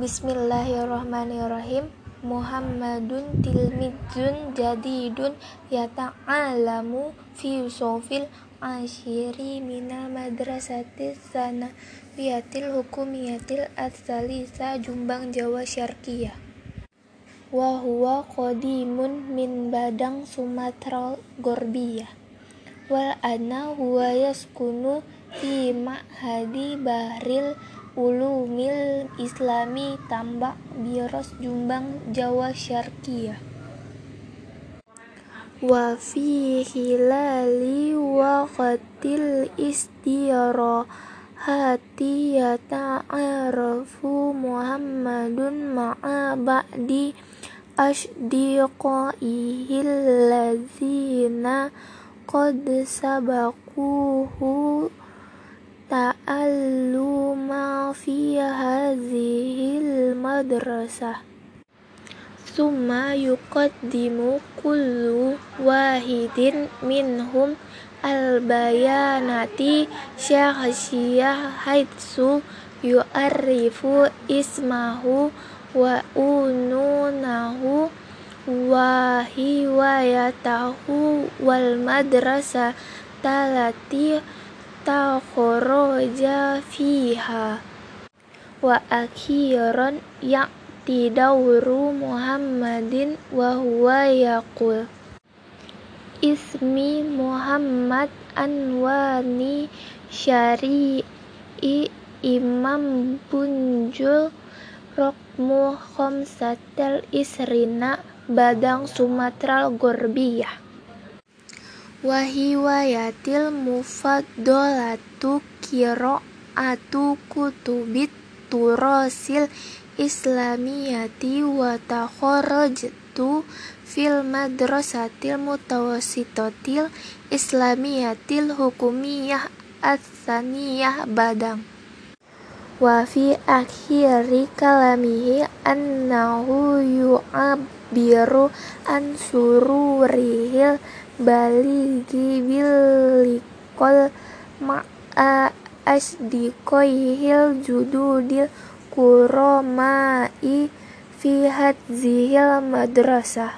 Bismillahirrahmanirrahim. Muhammadun tilmizun jadidun yata'alamu fi sofil ashiri minal madrasati sanawiyatil hukumiyatil asalisa Jumbang Jawa Syarqiyah wa huwa qadimun min Badang Sumatera Gorbiyah wal ana huwa yaskunu fi ma'hadi Bahril Ulumil Islami Tambak Biros Jumbang Jawa Syarqiyah. Wa fi hilali waqtil istirahati yata'arafu Muhammadun ma'a ba'di ashdiqaihi allazina qad sabaquhu ta'alluma Summa yuqaddimu kullu wahidin minhum al-bayanati syakhsiyah haitsu yu'arrifu ismahu wa ununahu wa hiwayatahu wal madrasah talati takharaja fiha wa akhiran ya'ti dawru Muhammadin wa huwa yaqul. Ismi Muhammad Anwani Syari'i Imam Bunjul Rokmu Khomsatel Isrina Badang Sumatera Gorbiyah. Wa hiwayatil mufaddalatu qiraatu kutubit turasil islamiyati wa takharrajtu fil madrasatil mutawassitatil islamiyatil hukumiyah ats-tsaniyah Badang. Wa fi akhiri kalamihi annahu yu'abbiru an sururihil baligi bilikol ma'a asdiqoihil jududil kuromai fi hadzihil madrasah